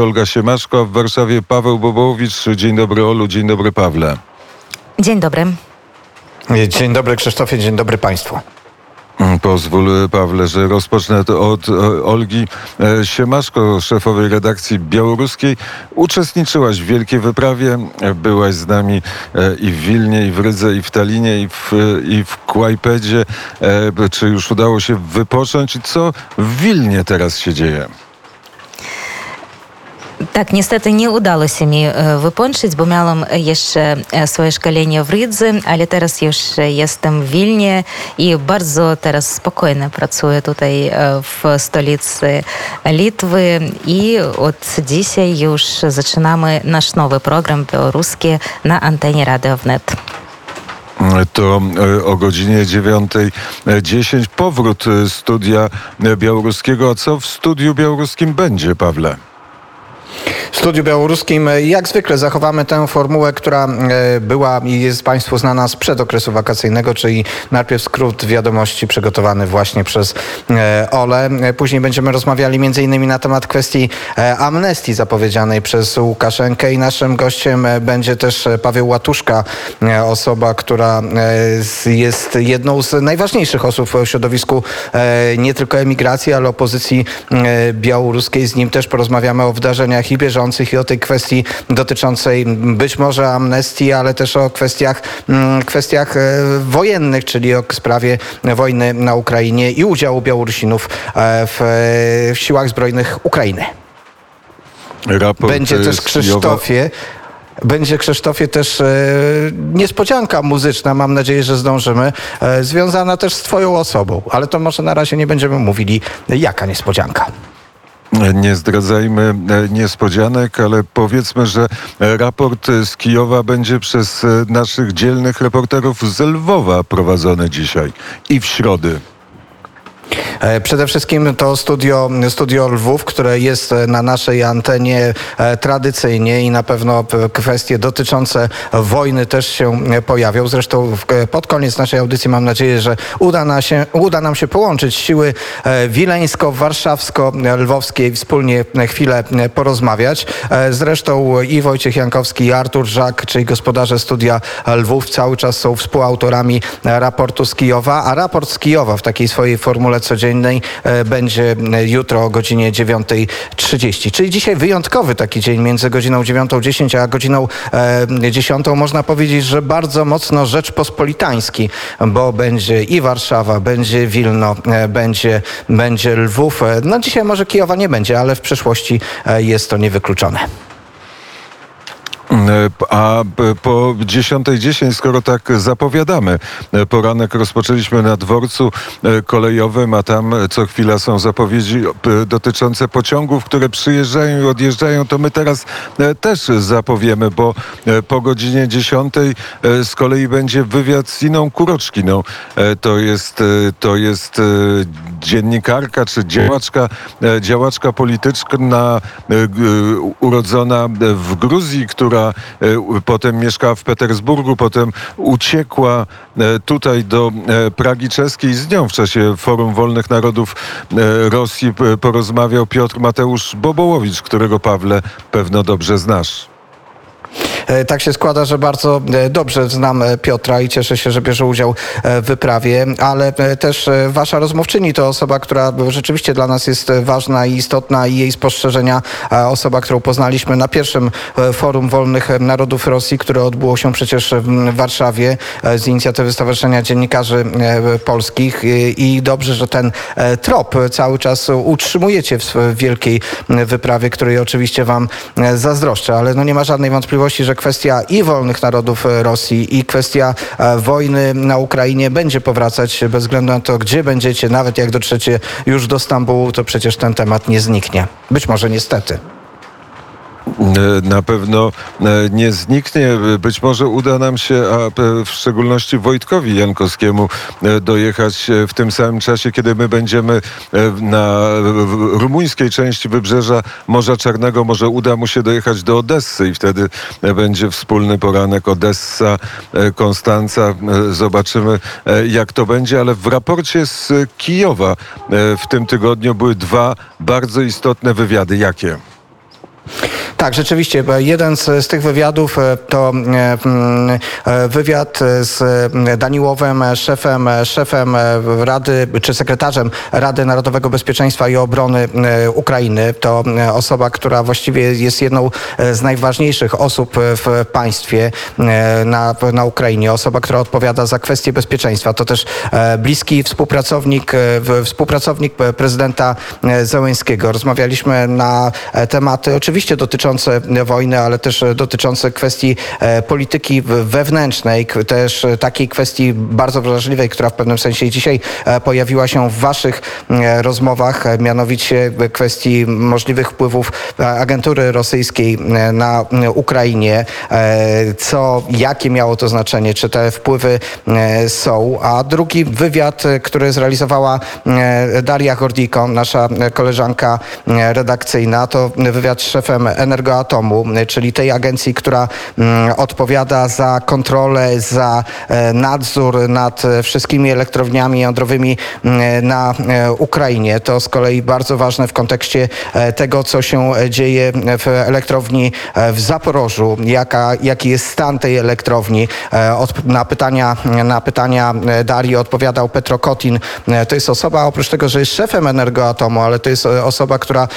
Olga Siemaszko, w Warszawie Paweł Bobołowicz. Dzień dobry Olu, dzień dobry Pawle. Dzień dobry. Dzień dobry Krzysztofie, dzień dobry Państwu. Pozwól, Pawle, że rozpocznę to od e, Olgi e, Siemaszko, szefowej redakcji białoruskiej. Uczestniczyłaś w wielkiej wyprawie, byłaś z nami e, i w Wilnie, i w Rydze, i w Talinie, i w, i w Kłajpedzie. Czy już udało się wypocząć? I co w Wilnie teraz się dzieje? Tak, niestety nie udało się mi wypończyć, bo miałam jeszcze swoje szkolenie w Rydze, ale teraz już jestem w Wilnie i bardzo teraz spokojnie pracuję tutaj w stolicy Litwy i od dzisiaj już zaczynamy nasz nowy program białoruski na antenie Radio Wnet to o godzinie 9.10 powrót studia białoruskiego. A co w studiu białoruskim będzie, Pawle? W studiu białoruskim jak zwykle zachowamy tę formułę, która e, była i jest Państwu znana sprzed okresu wakacyjnego, czyli najpierw skrót wiadomości przygotowany właśnie przez e, Ole. Później będziemy rozmawiali m.in. na temat kwestii e, amnestii zapowiedzianej przez Łukaszenkę i naszym gościem będzie też Paweł Łatuszka, osoba, która jest jedną z najważniejszych osób w środowisku nie tylko emigracji, ale opozycji białoruskiej. Z nim też porozmawiamy o wydarzeniach i bieżących i o tej kwestii dotyczącej być może amnestii, ale też o kwestiach, mm, kwestiach e, wojennych, czyli o sprawie wojny na Ukrainie i udziału Białorusinów e, w, w siłach zbrojnych Ukrainy. Raport Będzie też Krzysztofie. Będzie Krzysztofie też e, niespodzianka muzyczna, mam nadzieję, że zdążymy, e, związana też z Twoją osobą, ale to może na razie nie będziemy mówili, jaka niespodzianka. Nie zdradzajmy e, niespodzianek, ale powiedzmy, że raport z Kijowa będzie przez e, naszych dzielnych reporterów z Lwowa prowadzony dzisiaj i w środę. E, przede wszystkim to studio, studio Lwów, które jest e, na naszej antenie e, tradycyjnie i na pewno kwestie dotyczące wojny też się pojawią. Zresztą pod koniec naszej audycji mam nadzieję, że uda, na się, uda nam się połączyć siły wileńsko-warszawsko-lwowskie i wspólnie chwilę porozmawiać. Zresztą i Wojciech Jankowski i Artur Żak, czyli gospodarze studia Lwów cały czas są współautorami raportu z Kijowa, a raport z Kijowa w takiej swojej formule codziennej e, będzie e, jutro o godzinie 9.30. Czyli dzisiaj wyjątkowy taki dzień między godziną 9.10 a godziną 10. E, Można powiedzieć, że bardzo mocno rzeczpospolitański, bo będzie i Warszawa, będzie Wilno, będzie, będzie Lwów. No dzisiaj może Kijowa nie będzie, ale w przyszłości jest to niewykluczone. A po 10.10, skoro tak zapowiadamy, poranek rozpoczęliśmy na dworcu e, kolejowym, a tam co chwila są zapowiedzi dotyczące pociągów, które przyjeżdżają i odjeżdżają, to my teraz e, też zapowiemy, bo e, po godzinie 10 z kolei będzie wywiad z Iną Kuroczkiną. To jest, to jest dziennikarka czy działaczka, działaczka polityczna urodzona w Gruzji, która e, potem mieszkała w Petersburgu, potem uciekła e, tutaj do e, Pragi Czeskiej. Z nią w czasie Forum Wolnych Narodów Rosji porozmawiał Piotr Mateusz Bobołowicz, którego Pawle pewno dobrze znasz. E, tak się składa, że bardzo e, dobrze znam e, Piotra i cieszę się, że bierze udział w wyprawie, ale też wasza rozmówczyni to osoba, która rzeczywiście dla nas jest ważna i istotna i jej spostrzeżenia, osoba, którą poznaliśmy na pierwszym Forum Wolnych Narodów Rosji, które odbyło się przecież w Warszawie z inicjatywy Stowarzyszenia Dziennikarzy Polskich. I dobrze, że ten trop cały czas utrzymujecie w wielkiej wyprawie, której oczywiście wam zazdroszczę, ale no nie ma żadnej wątpliwości, że kwestia i wolnych narodów e, Rosji i kwestia e, wojny na Ukrainie będzie powracać bez względu na to, gdzie będziecie, nawet jak dotrzecie już do Stambułu, to przecież ten temat nie zniknie. Być może niestety. E, na pewno e, nie zniknie. Być może uda nam się, a w szczególności Wojtkowi Jankowskiemu e, dojechać w tym samym czasie, kiedy my będziemy na rumuńskiej części wybrzeża Morza Czarnego. Może uda mu się dojechać do Odessy i wtedy będzie wspólny poranek Odessa, Konstanca. Zobaczymy, jak to będzie, ale w raporcie z Kijowa w tym tygodniu były dwa bardzo istotne wywiady. Jakie? Tak, rzeczywiście. Jeden z, z tych wywiadów e, to e, e, wywiad z Daniłowem, szefem, szefem Rady, czy sekretarzem Rady Narodowego Bezpieczeństwa i Obrony Ukrainy. To osoba, która właściwie jest jedną z najważniejszych osób w państwie na, na Ukrainie. Osoba, która odpowiada za kwestie bezpieczeństwa. To też bliski współpracownik, współpracownik prezydenta Zełenskiego. Rozmawialiśmy na tematy oczywiście dotyczące wojny, ale też e, dotyczące kwestii e, polityki wewnętrznej, też e, takiej kwestii bardzo wrażliwej, która w pewnym sensie dzisiaj pojawiła się w waszych rozmowach, mianowicie kwestii możliwych wpływów agentury rosyjskiej na Ukrainie, co, jakie miało to znaczenie, czy te wpływy są, a drugi wywiad, który zrealizowała Daria Gordiko, nasza koleżanka redakcyjna, to wywiad z szefem Energoatomu, czyli tej agencji, która mm, odpowiada za kontrolę, za e, nadzór nad wszystkimi elektrowniami jądrowymi mm, na e, Ukrainie. To z kolei bardzo ważne w kontekście e, tego, co się dzieje w elektrowni w Zaporożu, jaka, jaki jest stan tej elektrowni. Na, pytania, na pytania Darii odpowiadał Petro Kotin. To jest osoba, oprócz tego, że jest szefem Energoatomu, ale to jest osoba, która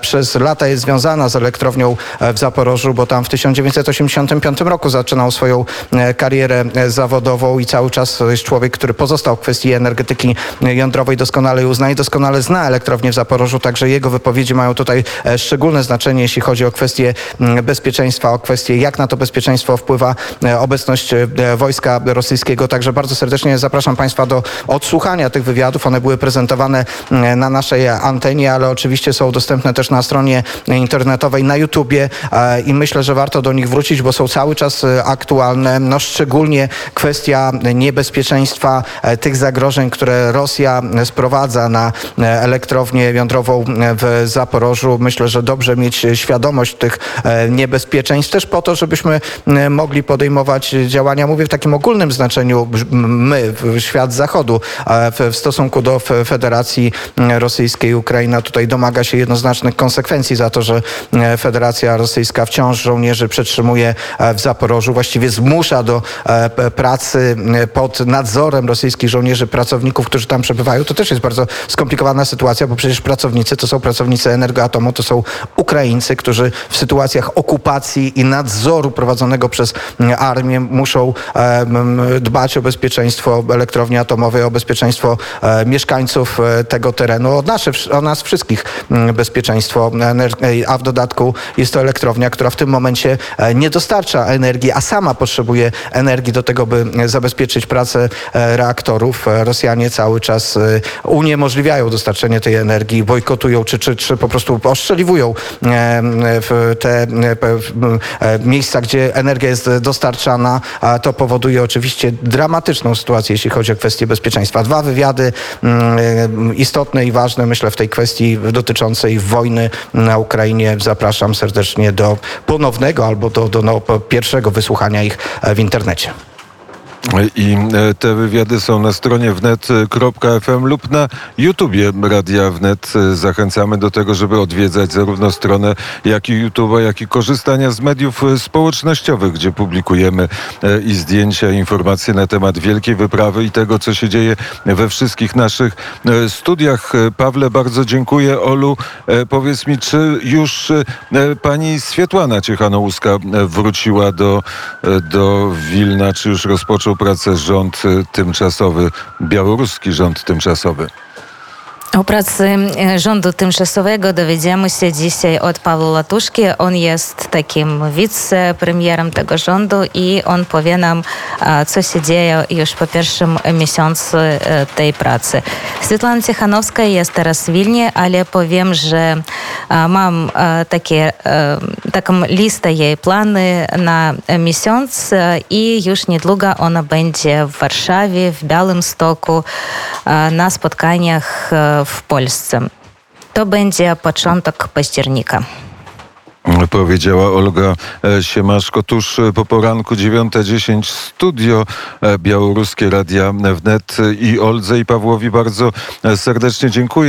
przez lata jest związana z elektrownią e, w Zaporożu, bo tam w 1985 roku zaczynał swoją e, karierę e, zawodową i cały czas jest człowiek, który pozostał w kwestii energetyki jądrowej doskonale uzna i doskonale zna elektrownię w Zaporożu, także jego wypowiedzi mają tutaj szczególne znaczenie, jeśli chodzi o kwestie bezpieczeństwa, o kwestie jak na to bezpieczeństwo wpływa obecność wojska rosyjskiego. Także bardzo serdecznie zapraszam Państwa do odsłuchania tych wywiadów. One były prezentowane na naszej antenie, ale oczywiście są dostępne też na stronie internetowej, na YouTubie e, i myślę, że warto do nich wrócić, bo są cały czas e, aktualne. No szczególnie kwestia niebezpieczeństwa e, tych zagrożeń, które Rosja sprowadza na elektrownię jądrową w Zaporożu. Myślę, że dobrze mieć świadomość tych niebezpieczeństw, też po to, żebyśmy mogli podejmować działania, mówię w takim ogólnym znaczeniu, my, świat Zachodu, w, stosunku do Federacji Rosyjskiej. Ukraina tutaj domaga się jednoznacznych konsekwencji za to, że e, Federacja Rosyjska wciąż żołnierzy przetrzymuje e, w Zaporożu, właściwie zmusza do e, pracy e, pod nadzorem rosyjskich żołnierzy, pracowników, którzy tam przebywają. To też jest bardzo skomplikowana sytuacja, bo przecież pracownicy to są pracownicy Energoatomu, to są Ukraińcy, którzy w sytuacjach okupacji i nadzoru prowadzonego przez armię muszą dbać o bezpieczeństwo elektrowni atomowej, o bezpieczeństwo mieszkańców tego terenu, o, nasze, o nas wszystkich bezpieczeństwo. A w dodatku jest to elektrownia, która w tym momencie e, nie dostarcza energii, a sama potrzebuje energii do tego, by e, zabezpieczyć pracę e, reaktorów. Rosjanie cały czas uniemożliwiają dostarczenie tej energii, bojkotują czy, czy, czy po prostu ostrzeliwują te miejsca, gdzie energia jest dostarczana, to powoduje oczywiście dramatyczną sytuację, jeśli chodzi o kwestie bezpieczeństwa. Dwa wywiady mm, istotne i ważne, myślę, w tej kwestii dotyczącej wojny na Ukrainie. Zapraszam serdecznie do ponownego albo do, do no, pierwszego wysłuchania ich e, w internecie. I e, te wywiady są na stronie wnet.fm lub na YouTubie Radia Wnet. E, Zachęcamy do tego, żeby odwiedzać zarówno stronę, jak i YouTube'a, jak i korzystania z mediów e, społecznościowych, gdzie publikujemy i zdjęcia, informacje na temat Wielkiej Wyprawy i tego, co się dzieje we wszystkich naszych studiach. Pawle, bardzo dziękuję. Olu, powiedz mi, czy już pani Swietłana Ciechanouska wróciła do, do Wilna, czy już rozpoczął pracę rząd e, tymczasowy, białoruski rząd tymczasowy? O pracy e, rządu tymczasowego dowiedziemy się dzisiaj od Pawła Latuszki. On jest takim wicepremierem tego rządu i on powie nam, co się dzieje już po pierwszym miesiącu e, tej pracy. Svetlana Tichanowska jest teraz w Wilnie, ale powiem, że mam takie, e, taką listę jej plany na miesiąc i już niedługo ona będzie w Warszawie, w Białymstoku na spotkaniach w Polsce. To będzie początek października. Powiedziała Olga e, Siemaszko tuż e, po poranku 9.10 studio e, Białoruskie Radia Wnet i Oldze i Pawłowi bardzo serdecznie dziękuję.